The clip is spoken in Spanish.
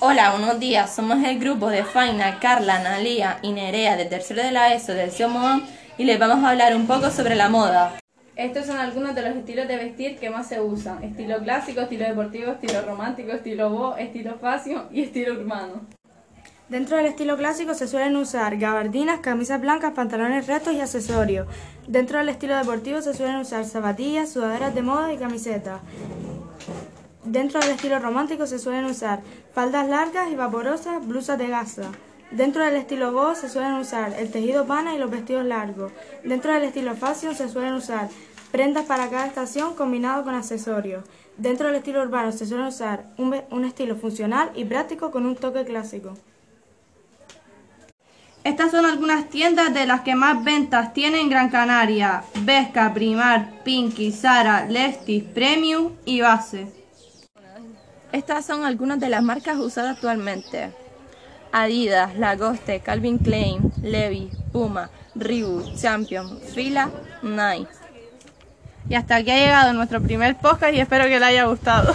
Hola, buenos días. Somos el grupo de Faina, Carla, Analia y Nerea de tercero de la ESO del CIOMOA y les vamos a hablar un poco sobre la moda. Estos son algunos de los estilos de vestir que más se usan. Estilo clásico, estilo deportivo, estilo romántico, estilo bo, estilo fashion y estilo urbano. Dentro del estilo clásico se suelen usar gabardinas, camisas blancas, pantalones rectos y accesorios. Dentro del estilo deportivo se suelen usar zapatillas, sudaderas de moda y camisetas. Dentro del estilo romántico se suelen usar faldas largas y vaporosas, blusas de gasa. Dentro del estilo boho se suelen usar el tejido pana y los vestidos largos. Dentro del estilo fashion se suelen usar prendas para cada estación combinado con accesorios. Dentro del estilo urbano se suele usar un, un estilo funcional y práctico con un toque clásico. Estas son algunas tiendas de las que más ventas tienen en Gran Canaria. Vesca, Primar, Pinky, Sara, Lestis, Premium y Base. Estas son algunas de las marcas usadas actualmente. Adidas, Lacoste, Calvin Klein, Levi, Puma, Reebok, Champion, Fila, Nike. Y hasta aquí ha llegado nuestro primer podcast y espero que les haya gustado.